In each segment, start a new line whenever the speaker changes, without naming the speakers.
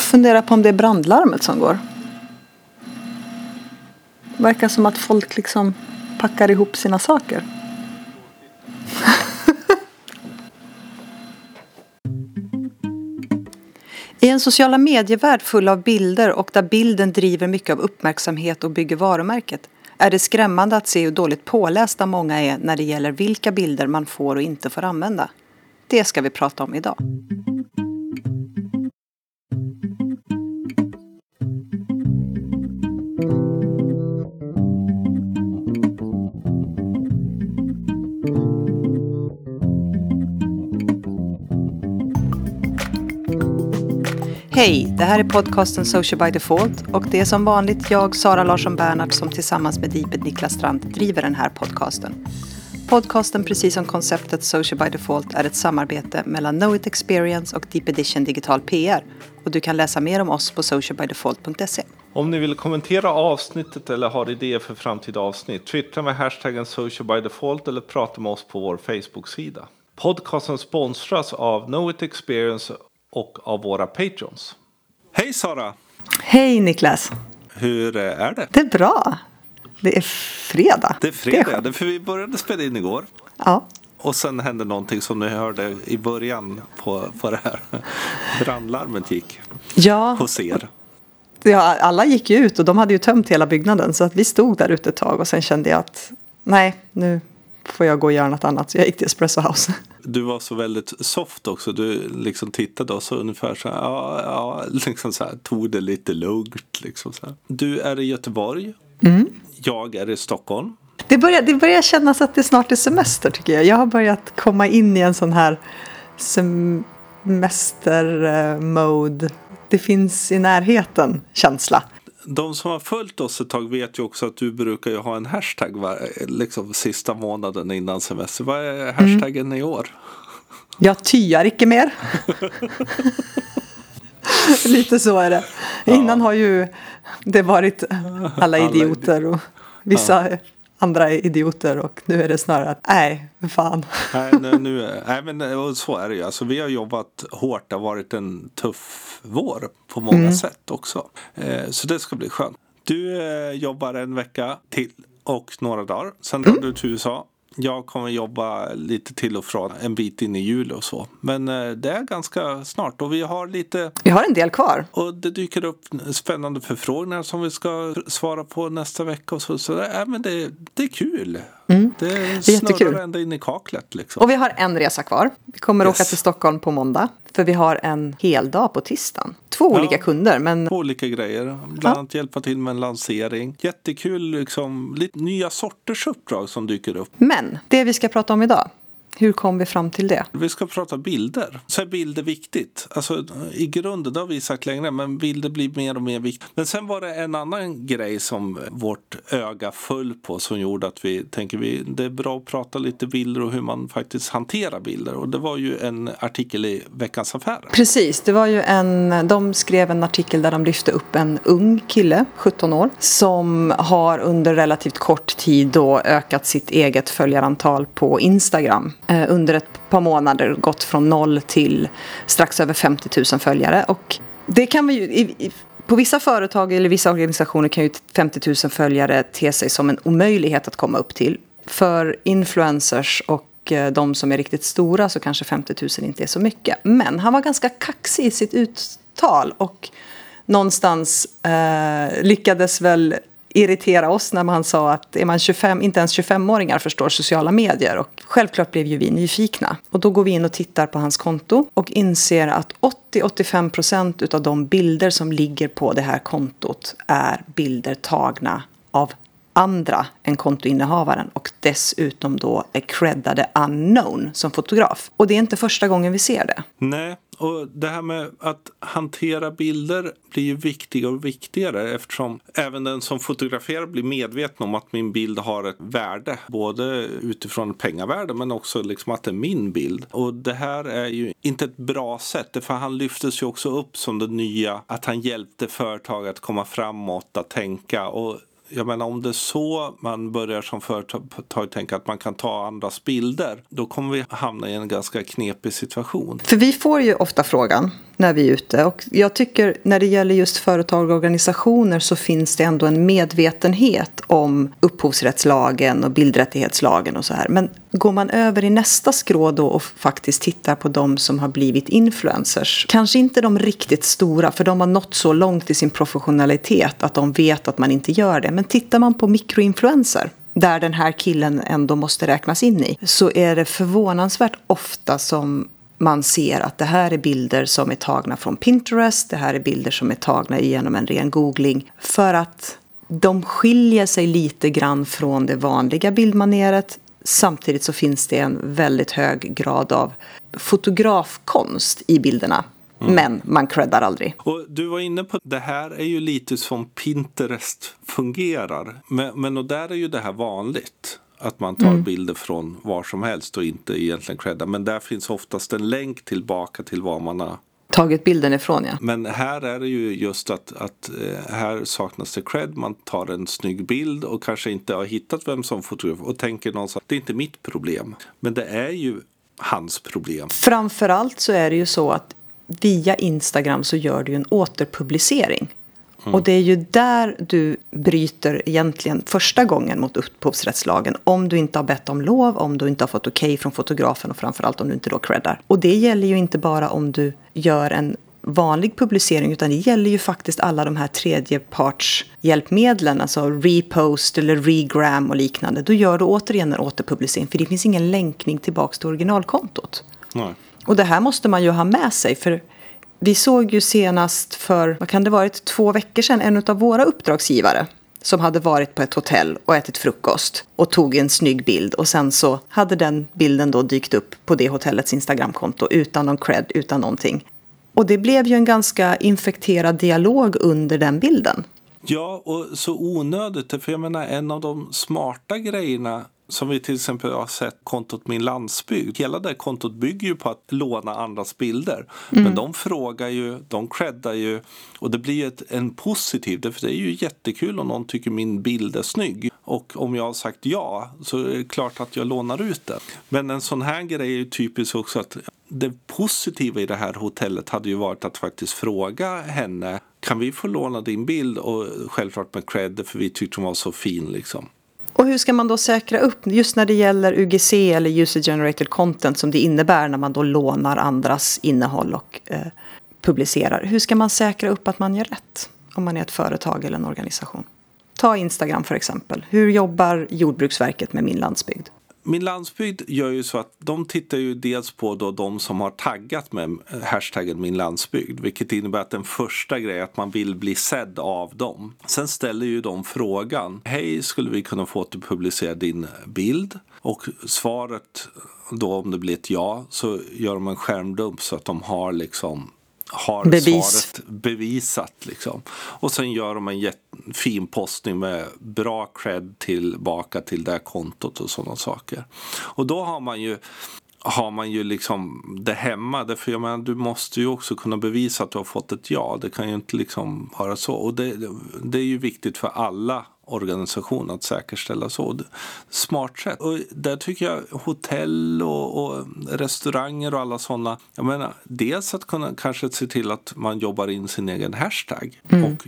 funderar på om det är brandlarmet som går. Det Verkar som att folk liksom packar ihop sina saker. I en sociala medievärld full av bilder och där bilden driver mycket av uppmärksamhet och bygger varumärket är det skrämmande att se hur dåligt pålästa många är när det gäller vilka bilder man får och inte får använda. Det ska vi prata om idag. Hej, det här är podcasten Social by Default och det är som vanligt jag, Sara Larsson Bernhardt, som tillsammans med Diped Niklas Strand driver den här podcasten. Podcasten, precis som konceptet Social by Default, är ett samarbete mellan Know It Experience och Deep Edition Digital PR. Och du kan läsa mer om oss på socialbydefault.se.
Om ni vill kommentera avsnittet eller har idéer för framtida avsnitt, twittra med hashtaggen Social by Default eller prata med oss på vår Facebook-sida. Podcasten sponsras av Know It Experience och av våra patrons. Hej Sara!
Hej Niklas!
Hur är det?
Det är bra. Det är fredag.
Det är fredag, det är för vi började spela in igår.
Ja.
Och sen hände någonting som ni hörde i början på, på det här. Brandlarmet gick
Ja,
hos er.
ja, alla gick ju ut och de hade ju tömt hela byggnaden så att vi stod där ute ett tag och sen kände jag att nej, nu får jag gå och göra något annat. Så jag gick till Espresso House.
Du var så väldigt soft också. Du liksom tittade och så ungefär så här. Ja, ja, liksom så här. Tog det lite lugnt. Liksom så här. Du är i Göteborg. Jag är i Stockholm.
Det börjar, det börjar kännas att det snart är semester tycker jag. Jag har börjat komma in i en sån här semester-mode. Det finns i närheten känsla.
De som har följt oss ett tag vet ju också att du brukar ju ha en hashtag var, liksom sista månaden innan semester. Vad är hashtaggen i år?
Jag tyar icke mer. Lite så är det. Innan har ju det varit alla idioter och vissa andra är idioter och nu är det snarare att nej, fan.
Nej, nu, nu, nej men och så är det ju. Alltså, vi har jobbat hårt. Det har varit en tuff vår på många sätt också. Eh, så det ska bli skönt. Du eh, jobbar en vecka till och några dagar. Sen drar du till USA. Jag kommer jobba lite till och från en bit in i juli och så. Men eh, det är ganska snart och vi har lite
Vi har en del kvar.
och det dyker upp spännande förfrågningar som vi ska svara på nästa vecka. Och så, så det, är, men det, det är kul. Det
jättekul.
snurrar ända in i kaklet. Liksom.
Och vi har en resa kvar. Vi kommer
Yes.
åka till Stockholm på måndag. För vi har en hel dag på tisdagen. Två
Ja.
olika kunder men
Två olika grejer. Bland annat hjälpa till med en lansering. Jättekul, liksom, lite nya sorters uppdrag som dyker upp.
Men det vi ska prata om idag. Hur kom vi fram till det?
Vi ska prata bilder. Så är bilder viktigt. Alltså, I grunden, det har vi sagt länge, men bilder blir mer och mer viktigt. Men sen var det en annan grej som vårt öga föll på som gjorde att vi tänker vi det är bra att prata lite bilder och hur man faktiskt hanterar bilder. Och det var ju en artikel i Veckans Affärer.
Precis, det var ju en, de skrev en artikel där de lyfte upp en ung kille, 17 år, som har under relativt kort tid då ökat sitt eget följarantal på Instagram. Eh, under ett par månader gått från noll till strax över 50 000 följare. Och det kan vi ju, i, i, på vissa företag eller vissa organisationer kan ju 50 000 följare te sig som en omöjlighet att komma upp till. För influencers och eh, de som är riktigt stora så kanske 50 000 inte är så mycket. Men han var ganska kaxig i sitt uttal och någonstans eh, lyckades väl irritera oss när man sa att är man 25, inte ens 25-åringar förstår sociala medier. Och självklart blev ju vi nyfikna. Och då går vi in och tittar på hans konto och inser att 80-85% utav de bilder som ligger på det här kontot är bilder tagna av andra än kontoinnehavaren och dessutom då är creddade unknown som fotograf. Och det är inte första gången vi ser det.
Nej, och det här med att hantera bilder blir ju viktigare och viktigare eftersom även den som fotograferar blir medveten om att min bild har ett värde. Både utifrån pengavärde men också liksom att det är min bild. Och det här är ju inte ett bra sätt för han lyftes ju också upp som det nya att han hjälpte företag att komma framåt, att tänka och jag menar om det är så man börjar som företag tänka att man kan ta andras bilder, då kommer vi hamna i en ganska knepig situation.
För vi får ju ofta frågan när vi är ute och jag tycker när det gäller just företag och organisationer så finns det ändå en medvetenhet om upphovsrättslagen och bildrättighetslagen och så här. Men går man över i nästa skrå då och faktiskt tittar på de som har blivit influencers, kanske inte de riktigt stora för de har nått så långt i sin professionalitet att de vet att man inte gör det. Men tittar man på mikroinfluencer där den här killen ändå måste räknas in i så är det förvånansvärt ofta som man ser att det här är bilder som är tagna från Pinterest, det här är bilder som är tagna genom en ren googling. För att de skiljer sig lite grann från det vanliga bildmaneret. Samtidigt så finns det en väldigt hög grad av fotografkonst i bilderna. Mm. Men man creddar aldrig.
Och du var inne på det här är ju lite som Pinterest fungerar. Men, men och där är ju det här vanligt. Att man tar mm. bilder från var som helst och inte egentligen creddar. Men där finns oftast en länk tillbaka till var man har
tagit bilden ifrån ja.
Men här är det ju just att, att eh, här saknas det cred. Man tar en snygg bild och kanske inte har hittat vem som fotograf och tänker någonstans det är inte mitt problem. Men det är ju hans problem.
Framförallt så är det ju så att via Instagram så gör du en återpublicering. Mm. Och det är ju där du bryter egentligen första gången mot upphovsrättslagen. Om du inte har bett om lov, om du inte har fått okej okay från fotografen och framförallt om du inte då creddar. Och det gäller ju inte bara om du gör en vanlig publicering utan det gäller ju faktiskt alla de här tredjepartshjälpmedlen, alltså repost eller regram och liknande. Då gör du återigen en återpublicering för det finns ingen länkning tillbaka till originalkontot.
Nej.
Och det här måste man ju ha med sig för vi såg ju senast för, vad kan det varit, två veckor sedan en av våra uppdragsgivare som hade varit på ett hotell och ätit frukost och tog en snygg bild och sen så hade den bilden då dykt upp på det hotellets Instagramkonto utan någon cred, utan någonting. Och det blev ju en ganska infekterad dialog under den bilden.
Ja, och så onödigt. För jag menar, en av de smarta grejerna som vi till exempel har sett kontot Min landsbygd. Hela det kontot bygger ju på att låna andras bilder. Mm. Men de frågar ju, de creddar ju och det blir ett, en positiv, för det är ju jättekul om någon tycker min bild är snygg. Och om jag har sagt ja så är det klart att jag lånar ut den. Men en sån här grej är ju typiskt också att det positiva i det här hotellet hade ju varit att faktiskt fråga henne kan vi få låna din bild och självklart med cred för vi tyckte hon var så fin liksom.
Och hur ska man då säkra upp, just när det gäller UGC eller user generated content som det innebär när man då lånar andras innehåll och eh, publicerar. Hur ska man säkra upp att man gör rätt om man är ett företag eller en organisation? Ta Instagram för exempel. Hur jobbar Jordbruksverket med min landsbygd?
Min landsbygd gör ju så att de tittar ju dels på då de som har taggat med hashtaggen min landsbygd. Vilket innebär att den första grejen är att man vill bli sedd av dem. Sen ställer ju de frågan. Hej, skulle vi kunna få att du publicerar din bild? Och svaret då om det blir ett ja så gör de en skärmdump så att de har liksom har Bevis. svaret bevisat. Liksom. Och sen gör de en fin postning med bra cred tillbaka till det kontot och sådana saker. Och då har man ju har man ju liksom det hemma. Därför jag menar, du måste ju också kunna bevisa att du har fått ett ja. Det kan ju inte liksom vara så. Och det, det är ju viktigt för alla organisation att säkerställa så. Smart sätt. Och där tycker jag hotell och, och restauranger och alla sådana. Jag menar, dels att kunna kanske se till att man jobbar in sin egen hashtag. Mm. Och,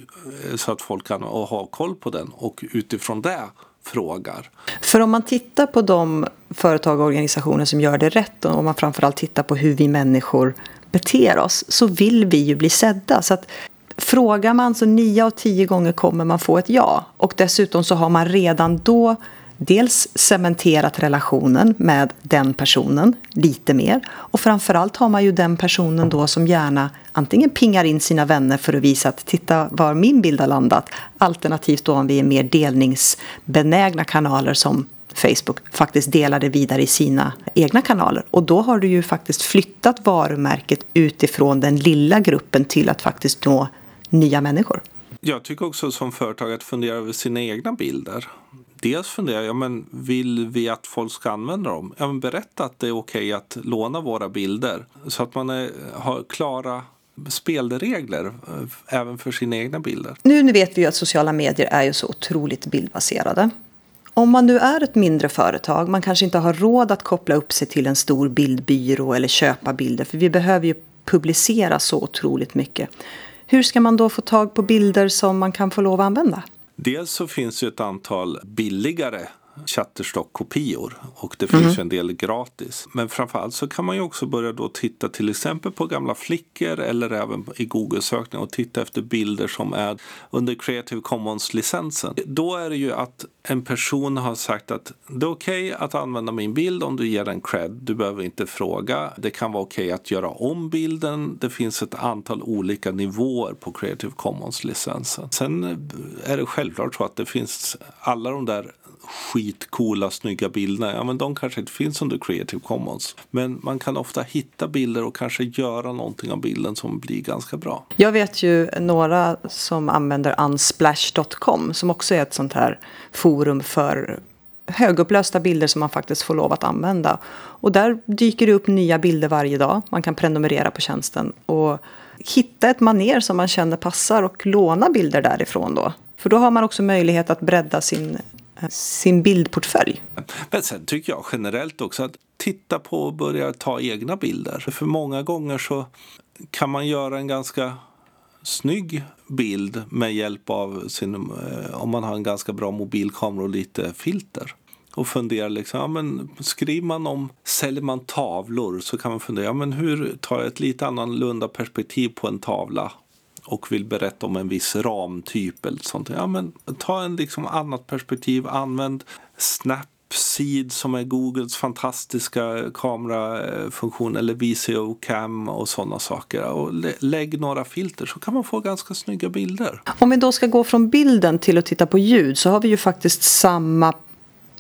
eh, så att folk kan ha koll på den och utifrån det frågar.
För om man tittar på de företag och organisationer som gör det rätt och om man framförallt tittar på hur vi människor beter oss så vill vi ju bli sedda. Så att Frågar man så nio av tio gånger kommer man få ett ja. Och dessutom så har man redan då dels cementerat relationen med den personen lite mer. Och framförallt har man ju den personen då som gärna antingen pingar in sina vänner för att visa att titta var min bild har landat. Alternativt då om vi är mer delningsbenägna kanaler som Facebook faktiskt delar det vidare i sina egna kanaler. Och då har du ju faktiskt flyttat varumärket utifrån den lilla gruppen till att faktiskt nå nya människor.
Jag tycker också som företag att fundera över sina egna bilder. Dels funderar jag, men vill vi att folk ska använda dem? Ja, men berätta att det är okej att låna våra bilder så att man är, har klara spelregler eh, även för sina egna bilder.
Nu vet vi ju att sociala medier är ju så otroligt bildbaserade. Om man nu är ett mindre företag, man kanske inte har råd att koppla upp sig till en stor bildbyrå eller köpa bilder, för vi behöver ju publicera så otroligt mycket. Hur ska man då få tag på bilder som man kan få lov att använda?
Dels så finns ju ett antal billigare Shutterstock-kopior och det finns mm. ju en del gratis. Men framförallt så kan man ju också börja då titta till exempel på gamla flickor eller även i Google-sökning och titta efter bilder som är under Creative Commons-licensen. Då är det ju att en person har sagt att det är okej okay att använda min bild om du ger den cred. Du behöver inte fråga. Det kan vara okej okay att göra om bilden. Det finns ett antal olika nivåer på Creative Commons-licensen. Sen är det självklart så att det finns alla de där skitcoola, snygga bilderna, ja men de kanske inte finns under Creative Commons. Men man kan ofta hitta bilder och kanske göra någonting av bilden som blir ganska bra.
Jag vet ju några som använder unsplash.com som också är ett sånt här forum för högupplösta bilder som man faktiskt får lov att använda. Och där dyker det upp nya bilder varje dag. Man kan prenumerera på tjänsten och hitta ett maner som man känner passar och låna bilder därifrån då. För då har man också möjlighet att bredda sin sin bildportfölj.
Men sen tycker jag generellt också att titta på och börja ta egna bilder. För många gånger så kan man göra en ganska snygg bild med hjälp av sin, eh, om man har en ganska bra mobilkamera och lite filter. Och fundera liksom, ja, men skriver man om, säljer man tavlor så kan man fundera, ja, men hur tar jag ett lite annorlunda perspektiv på en tavla och vill berätta om en viss ramtyp eller sånt. Ja, men ta en liksom annat perspektiv. Använd Snapseed som är Googles fantastiska kamerafunktion eller VCO Cam och sådana saker. Och lägg några filter så kan man få ganska snygga bilder.
Om vi då ska gå från bilden till att titta på ljud så har vi ju faktiskt samma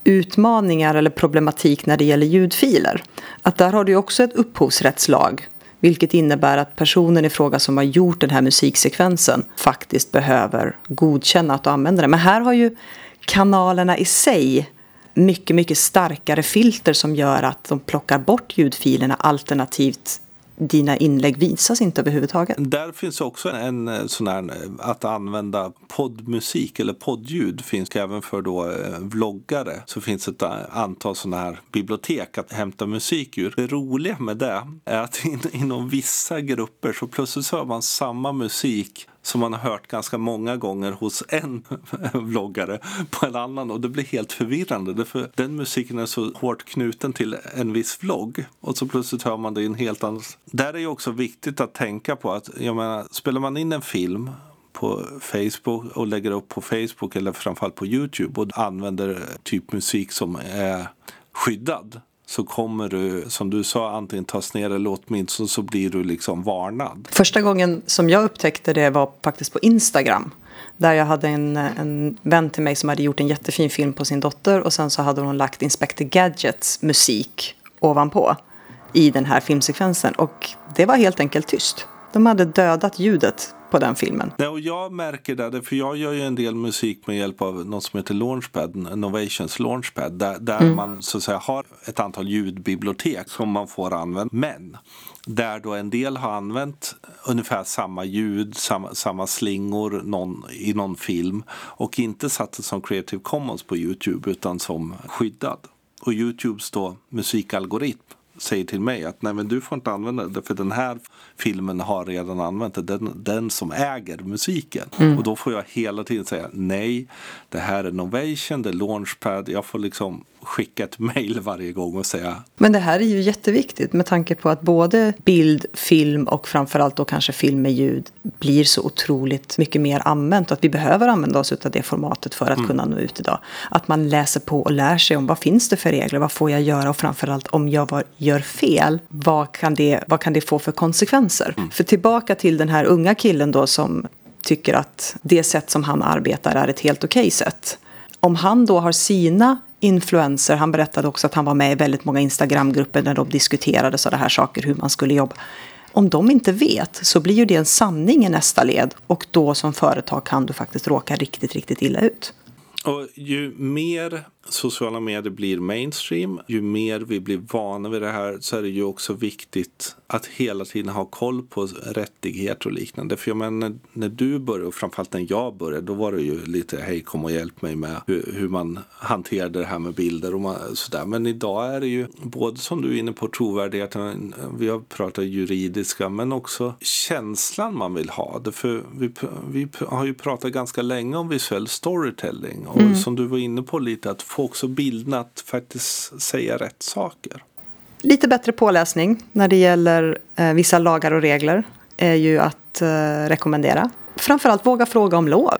utmaningar eller problematik när det gäller ljudfiler. Att där har du också ett upphovsrättslag vilket innebär att personen i fråga som har gjort den här musiksekvensen faktiskt behöver godkänna att du använder den. Men här har ju kanalerna i sig mycket, mycket starkare filter som gör att de plockar bort ljudfilerna alternativt dina inlägg visas inte överhuvudtaget.
Där finns också en eh, sån här eh, att använda poddmusik eller poddljud finns även för då eh, vloggare. Så finns ett antal sådana här bibliotek att hämta musik ur. Det roliga med det är att in, inom vissa grupper så plötsligt så hör man samma musik som man har hört ganska många gånger hos en vloggare på en annan och det blir helt förvirrande därför den musiken är så hårt knuten till en viss vlogg och så plötsligt hör man det i en helt annan. Där är ju också viktigt att tänka på att jag menar, spelar man in en film på Facebook och lägger upp på Facebook eller framförallt på Youtube och använder typ musik som är skyddad så kommer du, som du sa, antingen tas ner eller åtminstone så blir du liksom varnad.
Första gången som jag upptäckte det var faktiskt på Instagram. Där jag hade en, en vän till mig som hade gjort en jättefin film på sin dotter och sen så hade hon lagt Inspector Gadgets musik ovanpå i den här filmsekvensen och det var helt enkelt tyst. De hade dödat ljudet på den filmen.
Ja, och jag märker det, för jag gör ju en del musik med hjälp av något som heter Launchpad, Innovations Launchpad, där, där mm. man så att säga har ett antal ljudbibliotek som man får använda. Men där då en del har använt ungefär samma ljud, samma, samma slingor någon, i någon film och inte satt det som Creative Commons på Youtube utan som skyddad. Och Youtubes då musikalgoritm säger till mig att nej men du får inte använda det för den här filmen har redan använt det, den, den som äger musiken. Mm. Och då får jag hela tiden säga nej, det här är Novation, det är Launchpad, jag får liksom skicka ett mail varje gång och säga.
Men det här är ju jätteviktigt med tanke på att både bild, film och framförallt då kanske film med ljud blir så otroligt mycket mer använt och att vi behöver använda oss av det formatet för att mm. kunna nå ut idag. Att man läser på och lär sig om vad finns det för regler, vad får jag göra och framförallt om jag gör fel, vad kan det, vad kan det få för konsekvenser? Mm. För tillbaka till den här unga killen då som tycker att det sätt som han arbetar är ett helt okej okay sätt. Om han då har sina influenser. Han berättade också att han var med i väldigt många Instagramgrupper när de diskuterade sådana här saker, hur man skulle jobba. Om de inte vet så blir ju det en sanning i nästa led och då som företag kan du faktiskt råka riktigt, riktigt illa ut.
Och ju mer sociala medier blir mainstream, ju mer vi blir vana vid det här så är det ju också viktigt att hela tiden ha koll på rättigheter och liknande. För jag menar, när, när du började, och framförallt när jag började, då var det ju lite hej kom och hjälp mig med hur, hur man hanterade det här med bilder och man, sådär. Men idag är det ju både som du är inne på trovärdigheten, vi har pratat juridiska, men också känslan man vill ha. För vi, vi har ju pratat ganska länge om visuell storytelling och mm. som du var inne på lite att få också bilderna att faktiskt säga rätt saker.
Lite bättre påläsning när det gäller eh, vissa lagar och regler är ju att eh, rekommendera. Framförallt våga fråga om lov.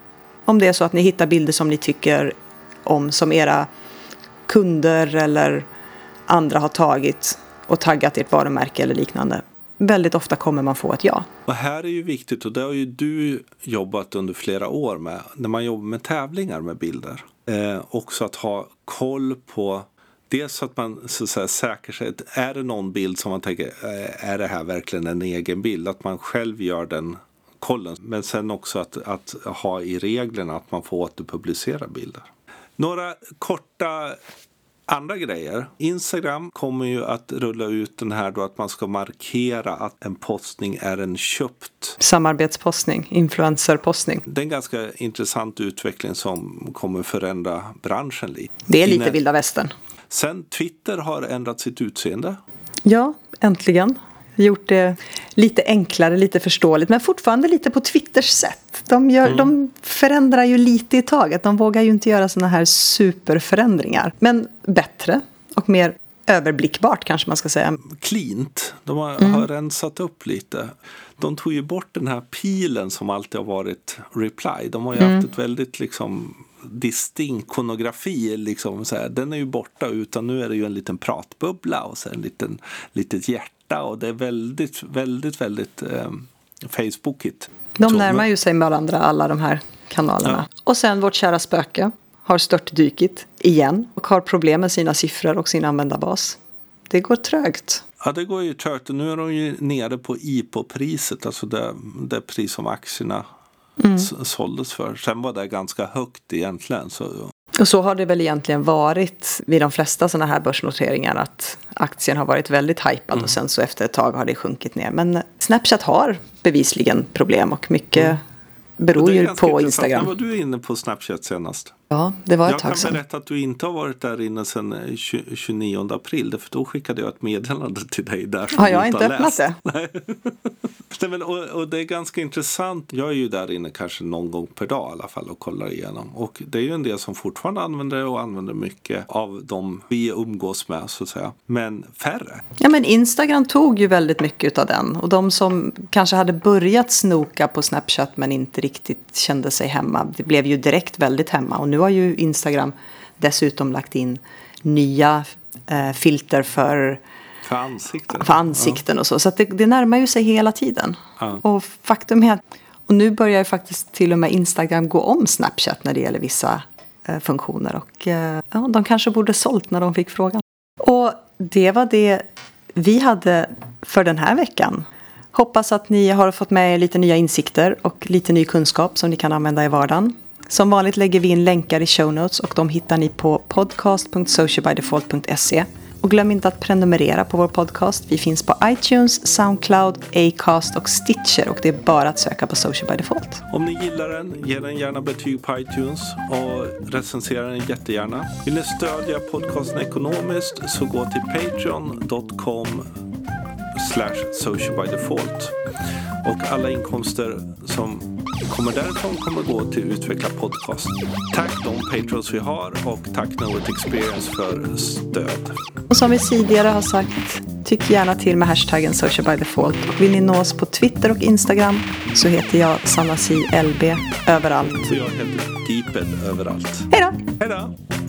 Om det är så att ni hittar bilder som ni tycker om som era kunder eller andra har tagit och taggat ert varumärke eller liknande. Väldigt ofta kommer man få ett ja.
Och här är ju viktigt och det har ju du jobbat under flera år med när man jobbar med tävlingar med bilder. Eh, också att ha koll på Dels att man så att säga, säker sig, är det någon bild som man tänker, eh, är det här verkligen en egen bild? Att man själv gör den kollen. Men sen också att, att ha i reglerna att man får återpublicera bilder. Några korta andra grejer. Instagram kommer ju att rulla ut den här då att man ska markera att en postning är en köpt.
Samarbetspostning, influencerpostning.
Det är en ganska intressant utveckling som kommer förändra branschen lite.
Det är lite vilda västern.
Sen Twitter har ändrat sitt utseende.
Ja, äntligen gjort det lite enklare, lite förståeligt men fortfarande lite på Twitters sätt. De, gör, mm. de förändrar ju lite i taget. De vågar ju inte göra såna här superförändringar. Men bättre och mer överblickbart kanske man ska säga.
Cleant. De har, mm. har rensat upp lite. De tog ju bort den här pilen som alltid har varit reply. De har ju mm. haft ett väldigt liksom distinkt konografi. Liksom, så här. Den är ju borta utan nu är det ju en liten pratbubbla och så en liten litet hjärta och det är väldigt, väldigt, väldigt eh, Facebookigt.
De närmar ju sig varandra alla de här kanalerna. Ja. Och sen vårt kära spöke har störtdykit igen och har problem med sina siffror och sin användarbas. Det går trögt.
Ja, det går ju trögt. Nu är de ju nere på IPO-priset, alltså det, det pris som aktierna mm. såldes för. Sen var det ganska högt egentligen. Så.
Och så har det väl egentligen varit vid de flesta sådana här börsnoteringar att aktien har varit väldigt hypad mm. och sen så efter ett tag har det sjunkit ner. Men Snapchat har bevisligen problem och mycket mm beror ju på Instagram.
Var du inne på Snapchat senast?
Ja, det var ett jag tag
sedan. Jag kan berätta att du inte har varit där inne sedan 29 eh, april. För då skickade jag ett meddelande till dig där.
Som ja, jag har inte öppnat det.
Nej, och, och, det är ganska intressant. Jag är ju där inne kanske någon gång per dag i alla fall och kollar igenom. Och det är ju en del som fortfarande använder det och använder mycket av de vi umgås med så att säga. Men färre.
Ja, men Instagram tog ju väldigt mycket av den. Och de som kanske hade börjat snoka på Snapchat men inte riktigt kände sig hemma. Det blev ju direkt väldigt hemma. Och nu har ju Instagram dessutom lagt in nya eh, filter för
för ansikten.
För ansikten ja. och så. Så det, det närmar ju sig hela tiden. Ja. Och faktum är att och nu börjar ju faktiskt till och med Instagram gå om Snapchat när det gäller vissa eh, funktioner. Och eh, ja, de kanske borde sålt när de fick frågan. Och det var det vi hade för den här veckan. Hoppas att ni har fått med er lite nya insikter och lite ny kunskap som ni kan använda i vardagen. Som vanligt lägger vi in länkar i show notes och de hittar ni på podcast.socialbydefault.se. Och glöm inte att prenumerera på vår podcast. Vi finns på iTunes, Soundcloud, Acast och Stitcher och det är bara att söka på Social by Default.
Om ni gillar den, ge den gärna betyg på iTunes och recensera den jättegärna. Vill ni stödja podcasten ekonomiskt så gå till patreon.com slash social by default. Och alla inkomster som kommer därifrån kommer gå till Utveckla Podcast. Tack de patrons vi har och tack Knowit Experience för stöd.
Och som vi tidigare har sagt, tyck gärna till med hashtaggen social by default. Vill ni nå oss på Twitter och Instagram så heter jag Sanna. LB överallt.
Och jag heter Deeped överallt.
Hej då!
Hej då!